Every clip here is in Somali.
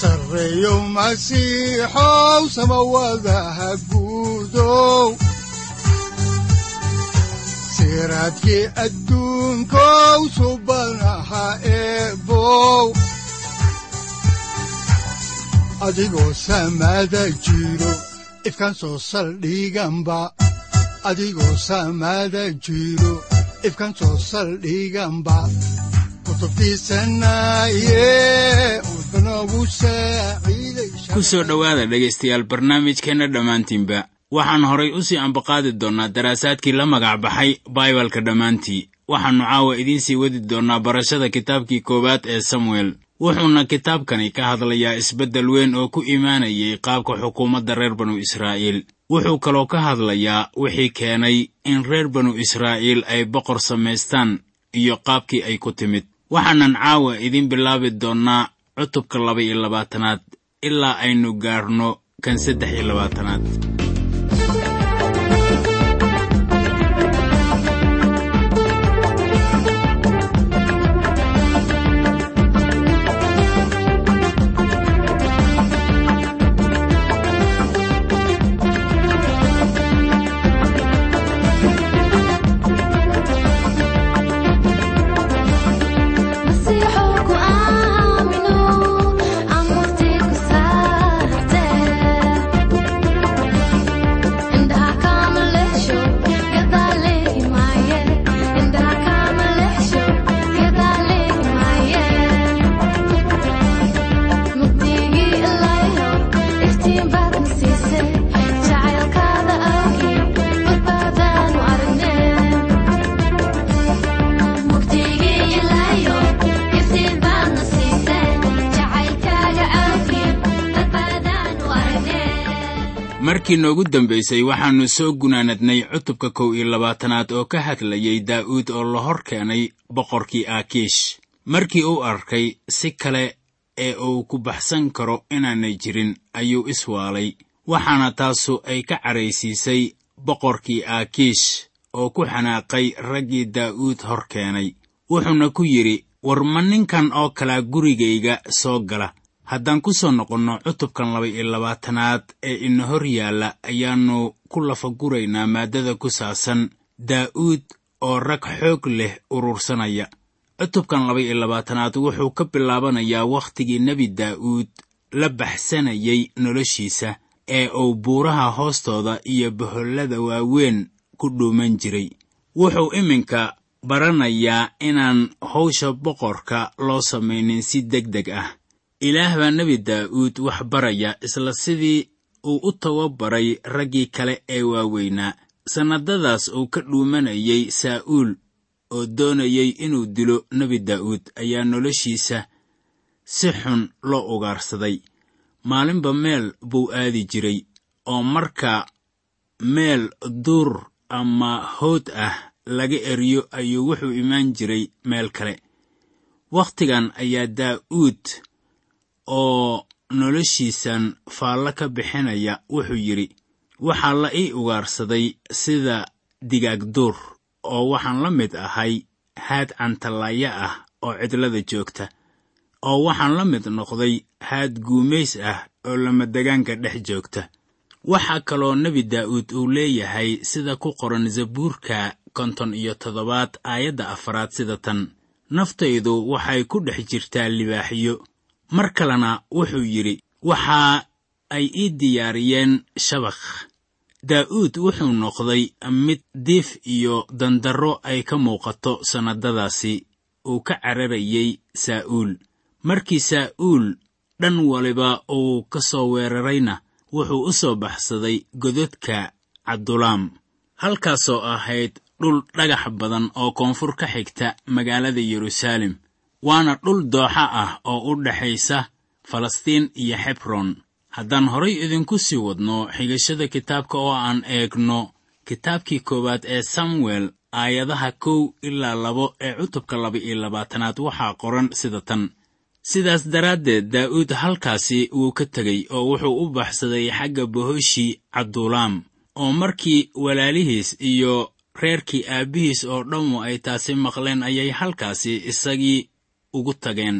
sareyow masiixow samawadaha guudow siraadkii adigoo samada jiro ifkaan soo saldhiganba adigoo saaciiday ku soo dhowaada dhegaystayaal barnaamijkeenna dhammaantiinba. Waxaan horay u sii ambaqaadi doonnaa daraasaadkii la magac baxay baibalka dhammaantii. Waxaannu caawa idiin sii wadi doonnaa barashada kitaabkii koowaad ee samuel. Wuxuuna kitaabkani ka hadlayaa isbeddel weyn oo ku imaanayay qaabka xukuumadda reer banu israa'iil. Wuxuu kaloo ka hadlayaa wixii keenay in reer banu israa'iil ay boqor samaystaan iyo qaabkii ay ku timid. Waxaanan caawa idiin bilaabi doonnaa cutubka laba iyo labaatanaad ilaa aynu gaarno kan saddex iyo labaatanaad markii noogu dambaysay waxaannu soo gunaanadnay cutubka kow iyo labaatanaad oo ka hadlayay daa'uud oo la hor keenay boqorkii aakiish. Markii uu arkay si kale ee uu ku baxsan karo inaanay jirin ayuu iswaalay waxaana taasu ay ka cadhaysiisay boqorkii aakiish oo ku xanaaqay raggii daa'uud hor keenay. Wuxuuna ku yidhi war ma ninkan oo kalaa gurigayga soo gala haddaan ku soo noqonno cutubkan laba iyo labaatanaad ee ina hor yaalla ayaannu ku lafaguraynaa maaddada ku saabsan daa'uud oo rag xoog leh urursanaya. Cutubkan laba iyo labaatanaad wuxuu ka bilaabanayaa wakhtigii nebi daa'uud la baxsanayay noloshiisa ee uu buuraha hoostooda iyo bohollada waaweyn ku dhuuman jiray. Wuxuu iminka baranayaa inaan hawsha boqorka loo samaynin si deg deg ah ilaah baa nebi daa'uud wax baraya isla sidii uu u tababaray raggii kale ee waaweynaa sannadadaas uu ka dhuumanayay saa'uul oo doonayay inuu dilo nebi daa'uud ayaa noloshiisa si xun loo ugaarsaday. Maalinba meel buu aadi jiray oo marka meel duur ama howd ah laga eriyo ayuu wuxuu imaan jiray meel kale. Wakhtigan ayaa daa'uud oo noloshiisan faallo ka bixinaya wuxuu yidhi waxaa la ii ugaarsaday sida digaag duur oo waxaan la mid ahay haad cantalaaya ah oo cidlada joogta oo waxaan la mid noqday haad guumays ah oo lamadegaanka dhex joogta. Waxaa kaloo nebi daa'uud uu leeyahay sida ku qoran zabuurka konton iyo toddobaad aayadda afaraad sida tan naftaydu waxay ku dhex jirtaa libaaxyo mar kalena wuxuu yidhi waxa ay ii diyaariyeen shabakh. Daa'uud wuxuu noqday mid diif iyo dandarro ay ka muuqato sannadadaasi uu ka cararayay saa'uul. Markii saa'uul dhan waliba uu ka soo weerarayna wuxuu u soo baxsaday gododka cabdulaam. Halkaasoo ahayd dhul dhagax badan oo koonfur ka xigta magaalada yeruusaalem waana dhul dooxa ah oo u dhexaysa falastiin iyo xebron haddaan horay idinku sii wadno xigashada kitaabka oo aan eegno kitaabkii koowaad ee samuel aayadaha kow ilaa labo ee cutubka laba iyo labaatanaad waxaa qoran sida tan. Sidaas daraaddeed daa'uud halkaasi wuu ka tegey oo wuxuu u baxsaday xagga bohoshii cabdulaam oo markii walaalihiis iyo reerkii aabbihiis oo dhammu ay taasi maqleen ayay halkaasi isagii ugu tageen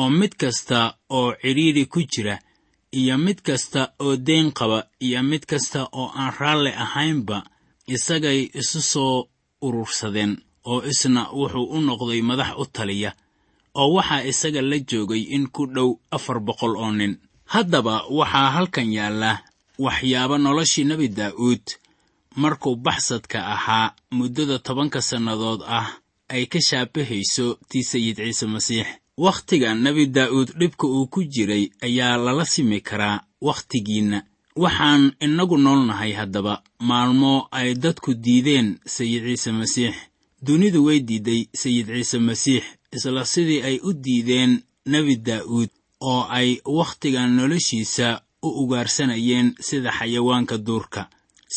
oo mid kasta oo cidhiidhi ku jira iyo mid kasta oo deyn qaba iyo mid kasta oo aan raalli ahaynba isagay isu soo urursadeen oo isna wuxuu u noqday madax u taliya oo waxaa isaga la joogay in ku dhow afar boqol oo nin. Haddaba waxaa halkan yaalla waxyaabo noloshii nebi daa'uud markuu baxsadka ahaa muddada tobanka sannadood ah ay ka shaabahayso tii sayid ciise masiix. Wakhtiga nebi daa'uud dhibka uu ku jiray ayaa lala simi karaa wakhtigiinna. Waxaan innagu noolnahay haddaba maalmo ay dadku diideen sayid ciise masiix. Dunidu way diidday sayid ciise masiix isla sidii ay u diideen nebi daa'uud oo ay wakhtigan noloshiisa u ugaarsanayeen sida xayawaanka duurka.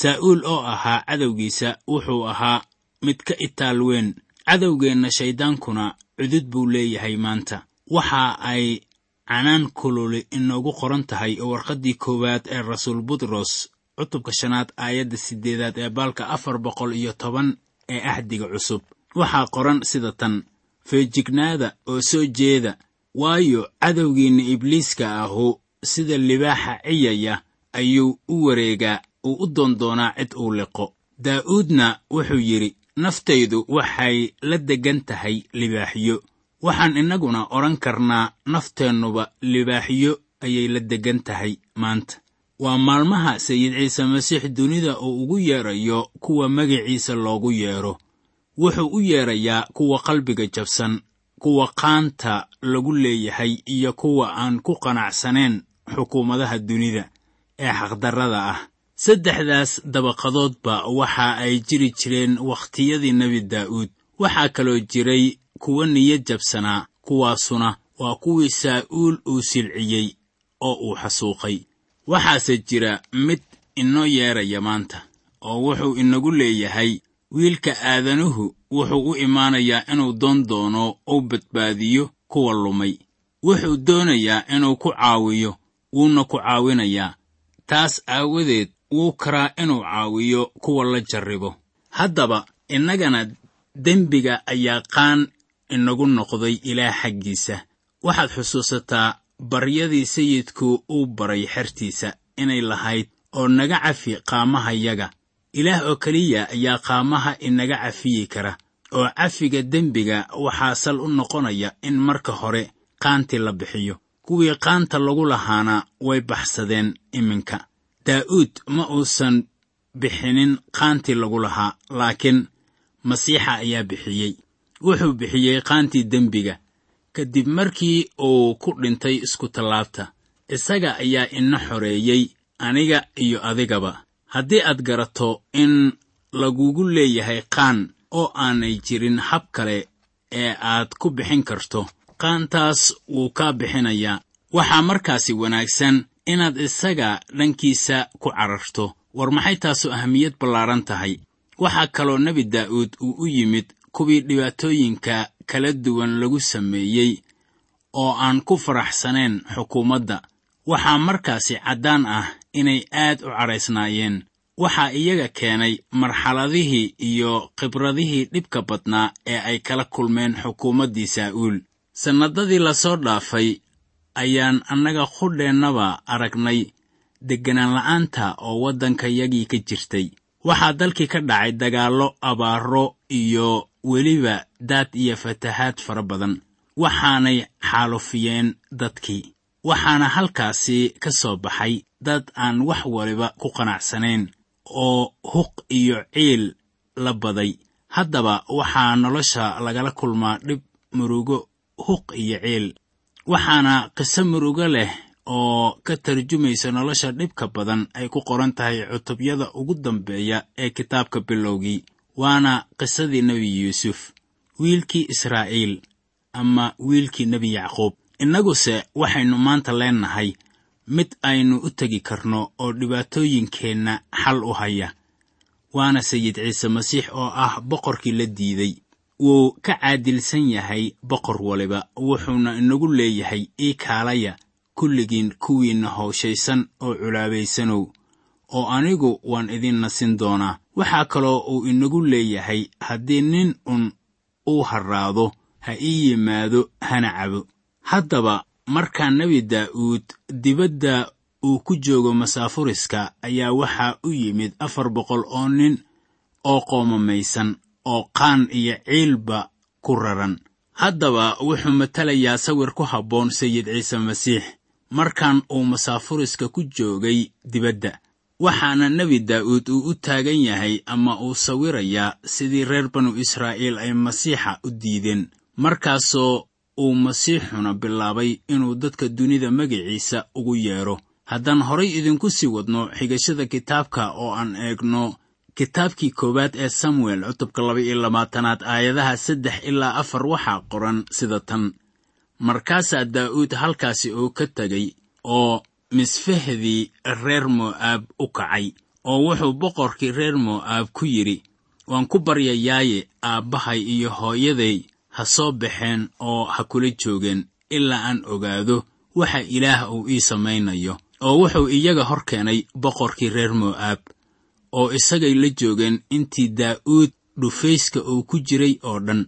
Saa'uul oo ahaa cadowgiisa wuxuu ahaa mid ka itaal weyn cadowgeenna shayddaankuna cudud buu leeyahay maanta. Waxa ay canaan kululi inoogu qoran tahay warqaddii koowaad ee rasuul butros cutubka shanaad aayadda siddeedaad ee baalka afar boqol iyo toban ee ahdiga cusub. Waxaa qoran sida tan feejignaada oo soo jeeda waayo cadowgiinna ibliiska ahu sida libaaxa ciyaya ayuu u wareegaa uu u doondoonaa cid uu liqo. Daa'uudna wuxuu yidhi naftaydu waxay la deggan tahay libaaxyo waxaan innaguna odhan karnaa nafteennuba libaaxyo ayay la deggan tahay maanta. Waa maalmaha sayid ciise masiix dunida uu ugu yeedrayo kuwa magiciisa loogu yeedho wuxuu u yeedrayaa kuwa qalbiga jabsan kuwa qaanta lagu leeyahay iyo kuwa aan ku qanacsanayn xukuumadaha dunida ee xaqdarrada ah saddexdaas dabaqadoodba waxa ay jiri jireen wakhtiyadii nebi daa'uud waxaa kaloo jiray kuwa niyad jabsanaa kuwaasuna waa kuwii saa'uul uu silciyey oo uu xasuuqay. Waxaase jira mid inoo yeedhaya maanta oo wuxuu inagu leeyahay wiilka aadanuhu wuxuu u imaanayaa inuu doon doono uu badbaadiyo kuwa lumay. Wuxuu doonayaa inuu ku caawiyo wuuna ku caawinayaa. Taas aawadeed wuu karaa inuu caawiyo kuwa la jarribo. Haddaba innagana dembiga ayaa qaan inagu noqday ilaah xaggiisa. Waxaad xusuusataa baryadii sayidku uu baray xertiisa inay lahayd oo naga cafi qaamahayaga ilaah oo keliya ayaa qaamaha inaga cafiyi kara oo cafiga dembiga waxaa sal u noqonaya in marka hore qaantii la bixiyo. Kuwii qaanta lagu lahaana way baxsadeen iminka daa'uud ma uusan bixinin qaantii lagu lahaa laakiin masiixa ayaa bixiyey. Wuxuu bixiyey qaantii dembiga. Kadib markii uu ku dhintay iskutallaabta isaga ayaa ina xoreeyey aniga iyo adigaba. Haddii aad garato in lagugu leeyahay qaan oo aanay jirin hab kale ee aad ku bixin karto qaantaas wuu kaa bixinayaa. Waxaa markaasi wanaagsan inaad isaga dhankiisa ku cararto. War maxay taasu ahamiyad ballaaran tahay? Waxaa kaloo nebi daa'uud uu u yimid kuwii dhibaatooyinka kala duwan lagu sameeyey oo aan ku faraxsanayn xukuumadda. Waxaa markaasi caddaan ah inay aad u cadhaysnaayeen waxaa iyaga keenay marxaladihii iyo khibradihii dhibka badnaa ee ay kala kulmeen xukuumaddii saa'uul sannadadii la soo dhaafay ayaan annaga qudheennaba aragnay degganaan la'aanta oo waddankayagii ka jirtay. Waxaa dalkii ka dhacay dagaallo abaaro iyo weliba daad iyo fatahaad fara badan. Waxaanay xaalufiyeen dadkii. Waxaana halkaasi ka soo baxay dad aan wax waliba ku qanacsanayn oo huq iyo ciil la baday. Haddaba waxaa nolosha lagala kulmaa dhib murugo huq iyo ciil waxaana qiso murugo leh oo ka tarjumaysa nolosha dhibka badan ay ku qoran tahay cutubyada ugu dambeeya ee kitaabka bilowgii waana qisadii nebi yuusuf wiilkii israa'iil ama wiilkii nebi yacquub. Innaguse waxaynu maanta leennahay mid aynu u tegi karno oo dhibaatooyinkeenna xal u haya waana sayid ciise masiix oo ah boqorkii la diiday wuu ka caadilsan yahay boqor waliba wuxuuna inagu leeyahay ii kaalaya kulligiin kuwiinna howshaysan oo culaabaysanow oo anigu waan idin nasin doonaa. Waxaa kaloo uu inagu leeyahay haddii nin un uu harraado ha ii yimaado hana cabo. Haddaba markaa nebi daa'uud dibadda uu ku joogo masaafuriska ayaa waxaa u yimid afar boqol oo nin oo qoomamaysan oo qaan iyo ciilba ku raran. Haddaba wuxuu matelayaa sawir ku habboon sayid ciise masiix markan uu masaafuriska ku joogay dibadda. Waxaana nebi daa'uud uu u taagan yahay ama uu sawirayaa sidii reer banu israa'iil ay masiixa u diideen markaasoo uu masiixuna bilaabay inuu dadka dunida magiciisa ugu yeedho haddaan horay idinku sii wadno xigashada kitaabka oo aan eegno kitaabkii koowaad ee samuel cutubka laba iyo labaatanaad aayadaha saddex ilaa afar waxaa qoran sida tan. Markaasaa daa'uud halkaasi uu ka tegay oo misfahdii reer mo'aab u kacay oo wuxuu boqorkii reer mo'aab ku yidhi waan ku baryayaaye aabbahay iyo hooyaday ha soo baxeen oo ha kula joogeen ilaa aan ogaado waxa ilaah uu ii samaynayo oo wuxuu iyaga hor keenay boqorkii reer mo'aab oo isagay la joogeen intii daa'uud dhufayska uu ku jiray oo dhan.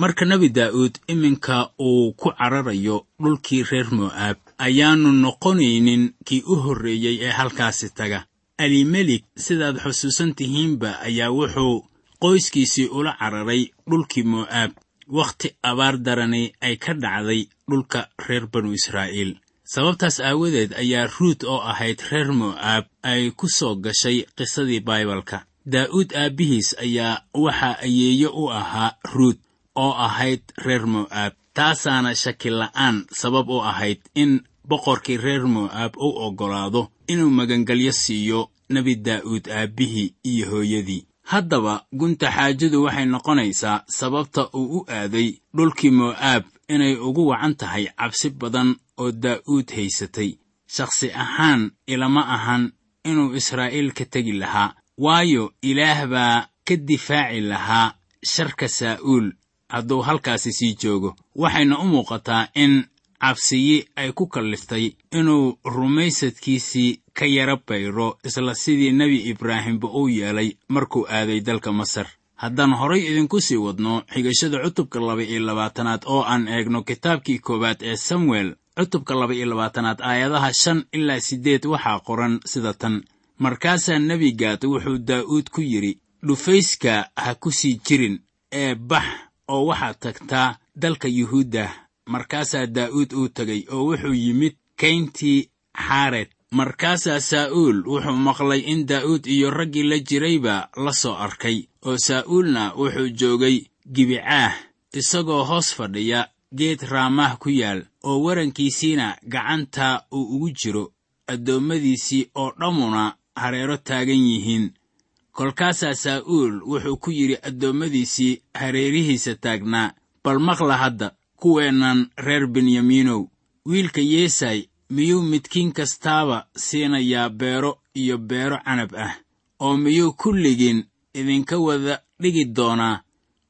Marka nebi daa'uud iminka uu ku cararayo dhulkii reer mo'aab ayaannu noqonaynin kii u horreeyey ee halkaasi taga. Alimelik sidaad xusuusan tihiinba ayaa wuxuu qoyskiisii ula cararay dhulkii mo'aab. Wakhti abaar darani ay ka dhacday dhulka reer banu israa'iil sababtaas aawadeed ayaa ruut oo ahayd reer mo'aab ay ku soo gashay qisadii baibalka daa'uud aabbihiis ayaa waxaa ayeeyo u ahaa ruut oo ahayd reer mo'aab. Taasaana shakila'aan sabab u ahayd in boqorkii reer mo'aab u oggolaado inuu magangelyo siiyo nebi daa'uud aabbihii iyo hooyadii. Haddaba gunta xaajadu waxay noqonaysaa sababta uu u aaday dhulkii mo'aab inay ugu wacan tahay cabsi badan oo daa'uud haysatay. Shakhsi ahaan ilama ahan inuu israa'iil ka tegi lahaa waayo ilaah baa ka difaaci lahaa sharka saa'uul. Hadduu halkaasi sii joogo waxayna u muuqataa in cabsiyi ay ku kalliftay inuu rumaysadkiisii ka yara bayro isla sidii nebi ibraahimba uu yeelay markuu aaday dalka masar haddaan horay idinku sii wadno xigashada cutubka laba iyo labaatanaad oo aan eegno kitaabkii koowaad ee samuel cutubka laba iyo labaatanaad aayadaha shan ilaa siddeed waxaa qoran sida tan. Markaasaa nebigaad wuxuu daa'uud ku yidhi dhufayska ha ku sii jirin ee bax oo waxaad tagtaa dalka yuhuudda. Markaasaa daa'uud uu tegay oo wuxuu yimid kayntii xaared markaasaa saa'uul wuxuu maqlay in daa'uud iyo raggii la jirayba la soo arkay oo saa'uulna wuxuu joogay gibicaah isagoo hoos fadhiya geed raamaah ku yaal oo warankiisiina gacanta uu ugu jiro addoommadiisii oo dhammuna hareero taagan yihiin. Kolkaasaa saa'uul wuxuu ku yidhi addoommadiisii hareerihiisa taagnaa bal maqla hadda kuweennan reer benyamiinow wiilka yeesay miyuu midkiin kastaaba siinayaa beero iyo beero canab ah oo miyuu kulligiin idinka wada dhigi doonaa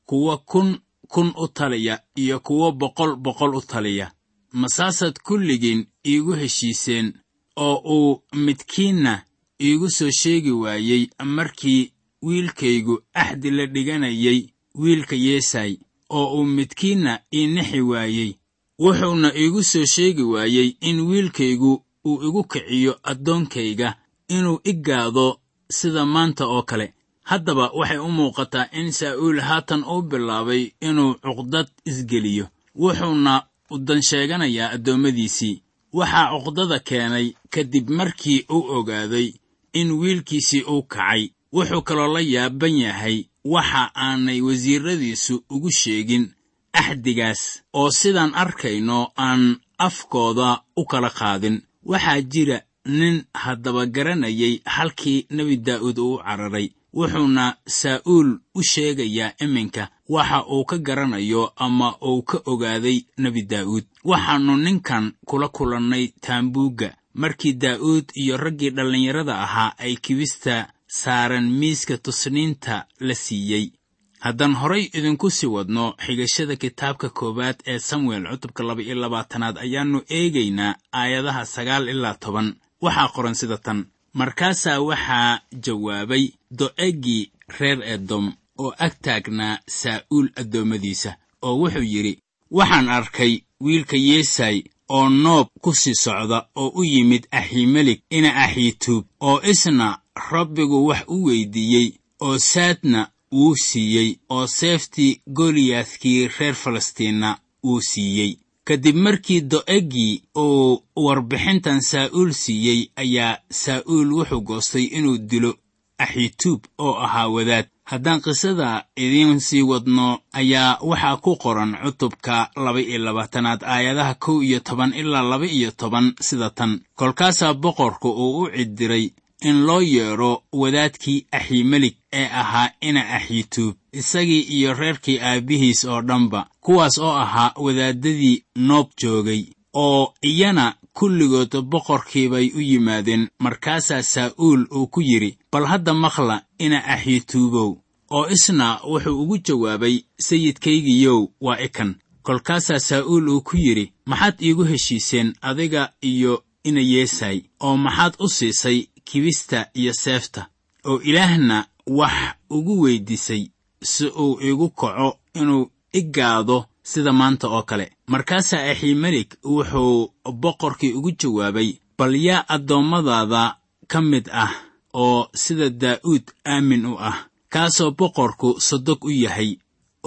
kuwa kun kun u taliya iyo kuwo boqol boqol u taliya. Masaasaad kulligiin iigu heshiiseen oo uu midkiinna iigu soo sheegi waayey markii wiilkaygu axdi la dhiganayay wiilka yeesay oo uu midkiinna ii nixi waayey wuxuuna iigu soo sheegi waayey in wiilkaygu uu igu kiciyo addoonkayga inuu i gaado sida maanta oo kale. Haddaba waxay u muuqataa in saa'uul haatan uu bilaabay inuu cuqdad isgeliyo. Wuxuuna udan sheeganayaa addoommadiisii. Waxaa cuqdada keenay kadib markii uu ogaaday in wiilkiisii uu kacay. Wuxuu kaloo la yaaban yahay waxa aanay wasiirradiisu ugu sheegin axdigaas oo sidaan arkayno aan afkooda u kala qaadin. Waxaa jira nin haddaba garanayay halkii nebi daa'uud uu cararay wuxuuna saa'uul u sheegayaa iminka. Waxa uu ka garanayo ama uu ka ogaaday nebi daa'uud waxaannu ninkan kula kulannay taambuugga. Markii daa'uud iyo raggii dhallinyarada ahaa ay kibista saaran miiska tusniinta la siiyey haddaan horay idinku sii wadno xigashada kitaabka koowaad ee samuel cutubka laba-iyo labaatanaad ayaannu eegaynaa aayadaha sagaal ilaa toban. Waxaa qoran sida tan. Markaasaa waxaa jawaabay do'eggii reer edom oo ag taagnaa saa'uul addoommadiisa oo wuxuu yidhi waxaan arkay wiilka yeesay oo noob ku sii socda oo u yimid axiimelik ina axiituub oo isna rabbigu wax u weyddiiyey oo saadna wuu siiyey oo seeftii goliyaathkii reer falastiinna wuu siiyey. Kadib markii do'eggii uu warbixintan saa'uul siiyey ayaa saa'uul wuxuu goostay inuu dilo axituub oo ahaa wadaad. Haddaan qisada idiin sii wadno ayaa waxaa ku qoran cutubka laba-iyo labaatanaad aayadaha kow iyo toban ilaa laba-iyo toban sida tan. Kolkaasaa boqorku uu u cidiray in loo yeedho wadaadkii axiimelik ee ahaa ina axituub isagii iyo reerkii aabbihiis oo dhanba kuwaas oo ahaa wadaaddadii noob joogay oo iyana kulligood boqorkiibay u yimaadeen. Markaasaa saa'uul uu ku yidhi bal hadda maqla ina axituubow oo isna wuxuu ugu jawaabay sayidkaygiyow waa ikan kolkaasaa saa'uul uu ku yidhi maxaad iigu heshiiseen adiga iyo ina yeesay oo maxaad u siisay kibista iyo seefta oo ilaahna wax ugu weyddiisay si uu iigu kaco inuu i gaado sida maanta oo kale. Markaasaa axiimelik wuxuu boqorkii ugu jawaabay bal yaa addoommadaada ka mid ah oo sida daa'uud aamin u ah kaasoo boqorku sodog u yahay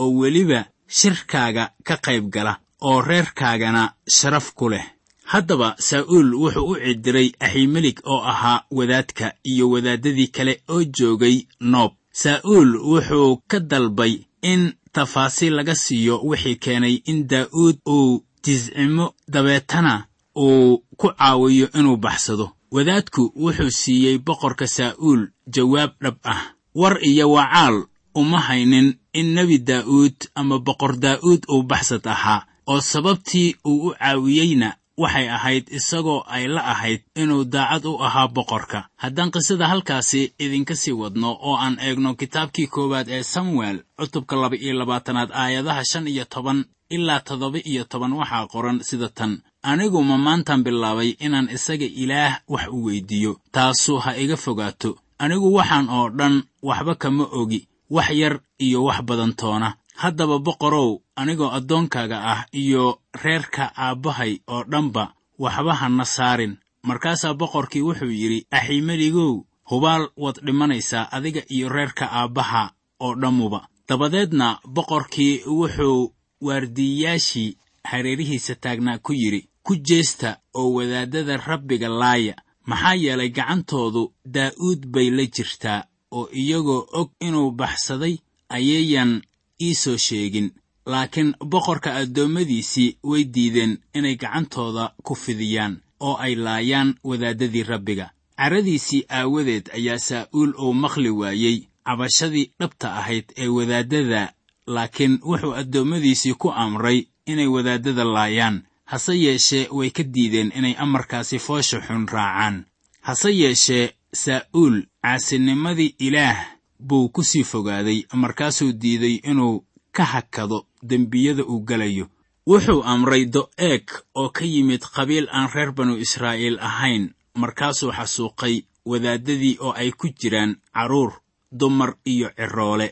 oo weliba shirkaaga ka qayb gala oo reerkaagana sharaf ku leh haddaba saa'uul wuxuu u cidiray axiimelik oo ahaa wadaadka iyo wadaaddadii kale oo joogay noob. Saa'uul wuxuu ka dalbay in tafaasiil laga siiyo wixii keenay in daa'uud uu tiscimo dabeetana uu ku caawiyo inuu baxsado. Wadaadku wuxuu siiyey boqorka saa'uul jawaab dhab ah. War iyo wacaal uma haynin in nebi daa'uud ama boqor daa'uud uu baxsad ahaa oo sababtii uu u caawiyeyna waxay ahayd isagoo ay la ahayd inuu daacad u ahaa boqorka. Haddaan qisada halkaasi idinka sii wadno oo aan eegno kitaabkii koowaad ee samuel cutubka laba-iyo labaatanaad aayadaha shan iyo toban ilaa toddoba iyo toban waxaa qoran sida tan. Anigu ma maantan bilaabay inaan isaga ilaah wax u weyddiiyo taasu ha iga fogaato. Anigu waxaan oo dhan waxba kama ogi wax yar iyo wax badan toona haddaba boqorow anigoo addoonkaaga ah iyo reerka aabbahay oo dhanba waxba hana saarin. Markaasaa boqorkii wuxuu yidhi axiimeligow hubaal waad dhimanaysaa adiga iyo reerka aabbaha oo dhammuba. Dabadeedna boqorkii wuxuu waardiiyayaashii hareerihiisa taagnaa ku yidhi ku jeesta oo wadaaddada rabbiga laaya. Maxaa yeelay gacantoodu daa'uud bay la jirtaa oo iyagoo og inuu baxsaday ayayan ii soo sheegin laakiin boqorka addoommadiisii way diideen inay gacantooda ku fidiyaan oo ay laayaan wadaaddadii rabbiga. Carradiisii aawadeed ayaa saa'uul uu maqli waayey cabashadii dhabta ahayd ee wadaaddada laakiin wuxuu addoommadiisii ku amray inay wadaaddada laayaan. Hase yeeshee way ka diideen inay amarkaasi foosha xun raacaan. Hase yeeshee saa'uul caasinimadii ilaah buu ku sii fogaaday markaasuu diiday inuu ka hakado dembiyada uu gelayo wuxuu amray do'eeg oo ka yimid qabiil aan reer banu israa'iil ahayn markaasuu xasuuqay wadaaddadii oo ay ku jiraan carruur dumar iyo ciroole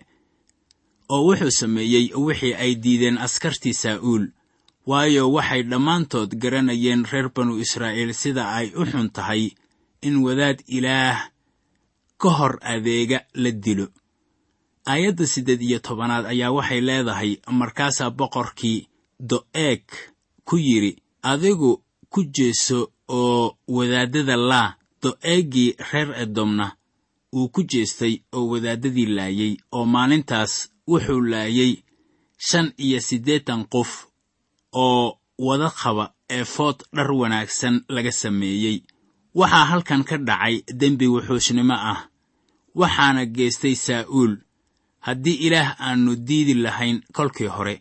oo wuxuu sameeyey wixii ay diideen askartii saa'uul. Waayo waxay dhammaantood garanayeen reer banu israa'iil sida ay u xun tahay in wadaad ilaah ka hor adeega la dilo. Aayadda siddeed iyo tobanaad ayaa waxay leedahay markaasaa boqorkii do'eeg ku yidhi adigu ku jeeso oo wadaaddada laa do'eeggii reer edomna wuu ku jeestay oo wadaaddadii laayey oo maalintaas wuxuu laayey shan iyo siddeetan qof oo wada qaba eefood dhar wanaagsan laga sameeyey waxaa halkan ka dhacay dembi wuxuushnimo ah. Waxaana geestay saa'uul. Haddii ilaah aannu diidi lahayn kolkii hore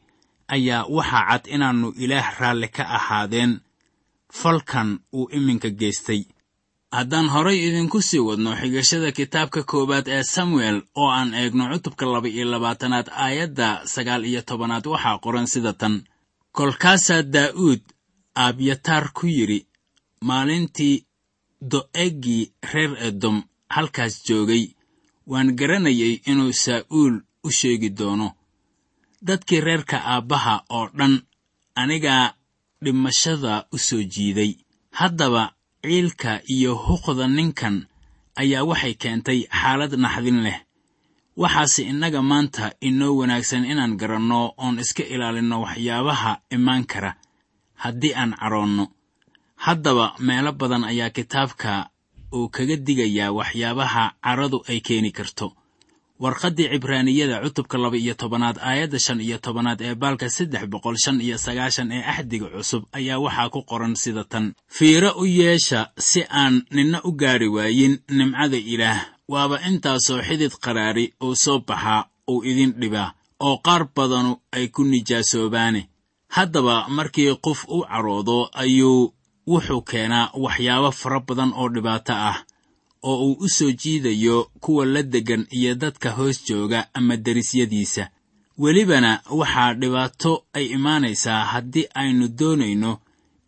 ayaa waxaa cad inaannu ilaah raalli ka ahaadeen. Falkan uu iminka geestay haddaan horay idinku sii wadno xigashada kitaabka koowaad ee samuel oo aan eegno cutubka laba iyo labaatanaad aayadda sagaal iyo tobanaad waxaa qoran sida tan. Kolkaasaa daa'uud abyataar ku yidhi maalintii do'eggii reer edom halkaas joogay waan garanayay inuu saa'uul u sheegi doono. Dadkii reerka aabbaha oo dhan anigaa dhimashada u soo jiiday. Haddaba ciilka iyo huqda ninkan ayaa waxay keentay xaalad naxdin leh. Waxaase innaga maanta inoo wanaagsan inaan garanno oon iska ilaalinno waxyaabaha imaan kara haddii aan cadhoonno haddaba meelo badan ayaa kitaabka uu kaga digayaa waxyaabaha cadhadu ay keeni karto. Warqaddii cibraaniyada cutubka laba iyo tobanaad aayadda shan iyo tobanaad ee baalka saddex boqol shan iyo sagaashan ee axdiga cusub ayaa waxaa ku qoran sida tan. Fiiro u yeesha si aan ninna u gaari waayin nimcada ilaah. Waaba intaasoo xidid qaraari uu soo baxaa uu idin dhibaa oo qaar badanu ay ku nijaasoobaane haddaba markii qof u cadhoodo ayuu wuxuu keenaa waxyaabo fara badan oo dhibaato ah oo uu u soo jiidayo kuwa la deggan iyo dadka hoos jooga ama derisyadiisa welibana waxaa dhibaato ay imaanaysaa haddii aynu doonayno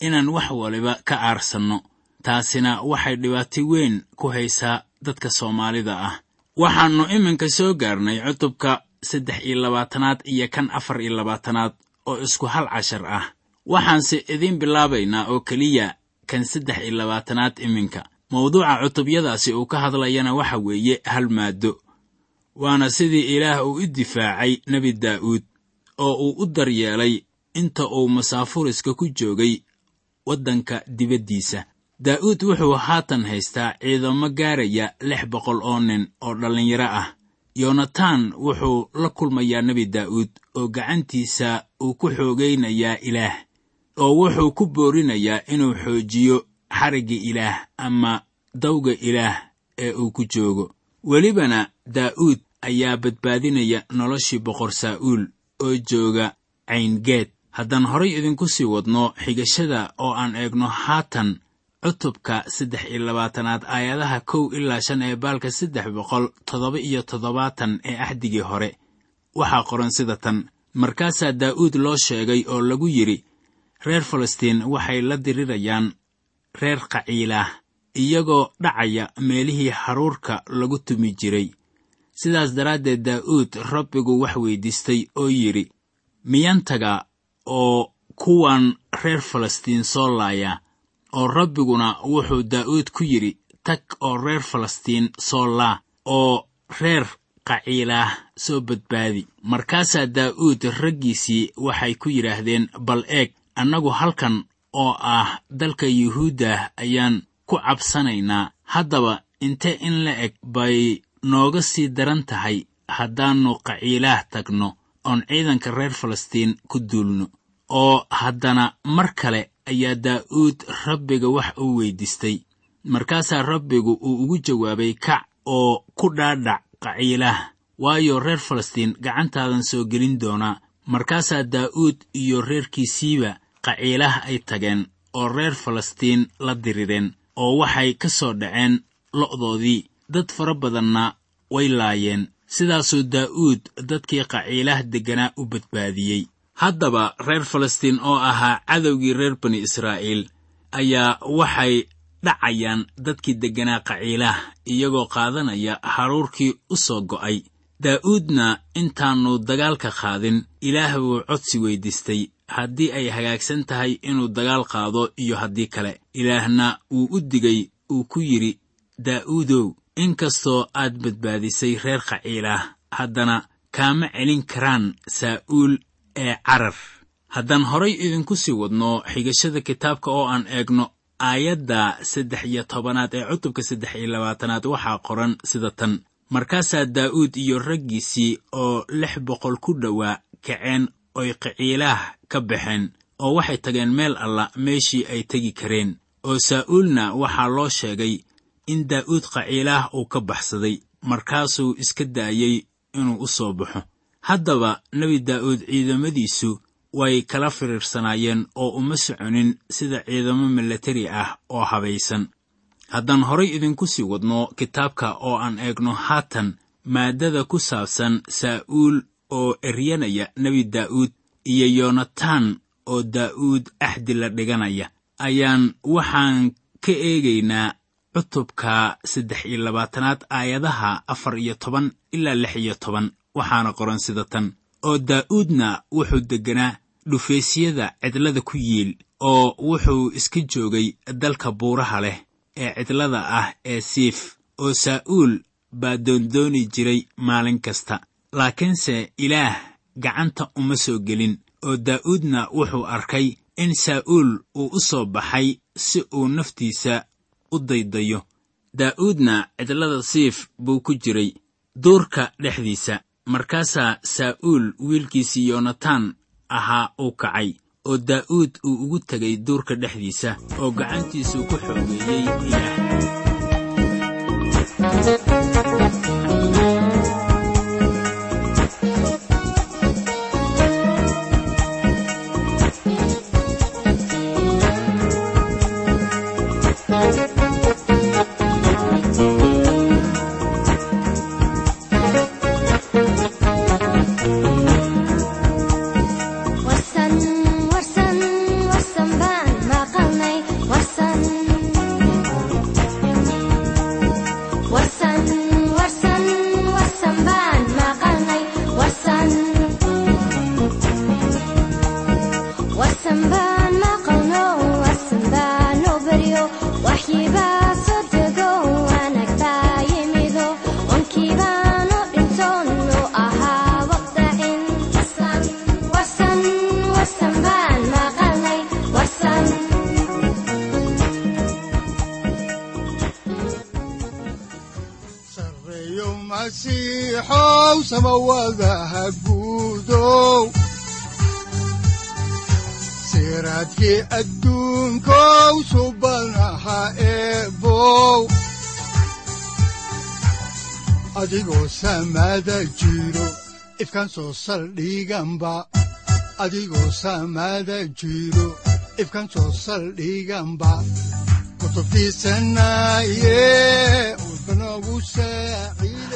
inaan wax waliba ka aarsanno. Taasina waxay dhibaato weyn ku haysaa dadka soomaalida ah. Waxaannu iminka soo gaarnay cutubka saddex iyo labaatanaad iyo kan afar iyo labaatanaad oo isku hal cashar ah waxaanse idiin bilaabaynaa oo keliya kan saddex iyo labaatanaad iminka. Mawduuca cutubyadaasi uu ka hadlayana waxa weeye hal maaddo. Waana sidii ilaah uu u difaacay nebi daa'uud oo uu u daryeelay inta uu masaafuriska ku joogay waddanka dibaddiisa. Daa'uud wuxuu haatan haystaa ciidamo gaaraya lix boqol oo nin oo dhallinyaro ah. Yonatan wuxuu la kulmayaa nebi daa'uud oo gacantiisa uu ku xoogaynayaa ilaah oo wuxuu ku boorinayaa inuu xoojiyo xarigga ilaah ama dawga ilaah ee uu ku joogo. Welibana daa'uud ayaa badbaadinaya noloshii boqor saa'uul oo jooga cayngeed haddaan horay idinku sii wadno xigashada oo aan eegno haatan cutubka saddex iyo labaatanaad aayadaha kow ilaa shan ee baalka saddex boqol toddoba iyo toddobaatan ee axdigii hore waxaa qoran sida tan. Markaasaa daa'uud loo sheegay oo lagu yidhi reer falastiin waxay la dirirayaan reer qaciilaah iyagoo dhacaya meelihii haruurka lagu tumi jiray. Sidaas daraaddeed daa'uud rabbigu wax weyddiistay oo yidhi miyan taga oo kuwan reer falastiin soo laaya oo rabbiguna wuxuu daa'uud ku yidhi tag oo reer falastiin soo laa oo reer qaciilaah soo badbaadi. Markaasaa daa'uud raggiisii waxay ku yidhaahdeen bal eeg annagu halkan oo ah dalka yuhuuddah ayaan ku cabsanaynaa. Haddaba inte in la eg bay nooga sii daran tahay haddaannu qaciilaah tagno oon ciidanka reer falastiin ku duulno oo haddana mar kale ayaa daa'uud rabbiga wax uu weyddiistay. Markaasaa rabbigu uu ugu jawaabay kac oo ku dhaadhac qaciilaah waayo reer falastiin gacantaadan soo gelin doonaa. Markaasaa daa'uud iyo reerkiisiiba qaciilah ay tageen oo reer falastiin la dirireen oo waxay ka soo dhaceen lo'doodii. Dad fara badanna way laayeen sidaasuu daa'uud dadkii qaciilah degganaa u badbaadiyey. Haddaba reer falastiin oo ahaa cadowgii reer bani israa'iil ayaa waxay dhacayaan dadkii degganaa qaciilah iyagoo qaadanaya haruurkii u soo go'ay. Daa'uudna intaannu dagaalka qaadin ilaah buu codsi weyddiistay haddii ay hagaagsan tahay inuu dagaal qaado iyo haddii kale. Ilaahna wuu u digay uu ku yidhi daa'uudow inkastoo aad badbaadisay reer qaciilah haddana kaama celin karaan saa'uul ee carar haddaan horay idinku sii wadno xigashada kitaabka oo aan eegno aayadda saddex iyo tobanaad ee cutubka saddex iyo labaatanaad waxaa qoran sida tan. Markaasaa daa'uud iyo raggiisii oo lix boqol ku dhowaa kaceen oy qaciilaah ka baxeen oo waxay tageen meel alla meeshii ay tegi kareen oo saa'uulna waxaa loo sheegay in daa'uud qaciilaah uu ka baxsaday markaasuu iska daayey inuu u soo baxo. Haddaba nebi daa'uud ciidamadiisu way kala firiirsanaayeen oo uma soconin sida ciidamo milatari ah oo habaysan. Haddaan horay idinku sii wadno kitaabka oo aan eegno haatan maaddada ku saabsan saa'uul oo eryanaya nebi daa'uud iyo yonatan oo daa'uud axdi la dhiganaya. Ayaan waxaan ka eegaynaa cutubka saddex iyo labaatanaad aayadaha afar iyo toban ilaa lix iyo toban waxaana qoran sida tan. Oo daa'uudna wuxuu degganaa dhufaysyada cidlada ku yiil oo wuxuu iska joogay dalka buuraha leh ee cidlada ah ee siif oo saa'uul baa doondooni jiray maalin kasta laakiinse ilaah gacanta uma soo gelin oo daa'uudna wuxuu arkay in saa'uul uu u soo baxay si uu naftiisa u daydayo. Daa'uudna cidlada siif buu ku jiray duurka dhexdiisa markaasaa saa'uul wiilkiisii yonatan ahaa uu kacay oo daa'uud uu ugu tegay duurka dhexdiisa oo gacantiisuu ku xoogeeyey ilaah samawadaha guudow siraadkii adduunkow subanaha eebow adigoo samada jiro ifkan soo saldhiganba adigoo samada jiro ifkan soo saldhiganba kutubtiisanaye udbanogu saaciiday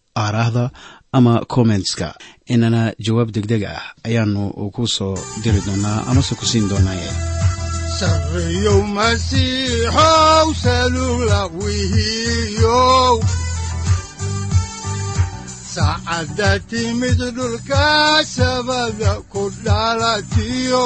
aaraahda ama kommentska inana jawaab degdeg ah ayaanu ku soo diri doonaa amase ku siin doonaaye. Saacadda timid dhulka sabada ku dhalatiyo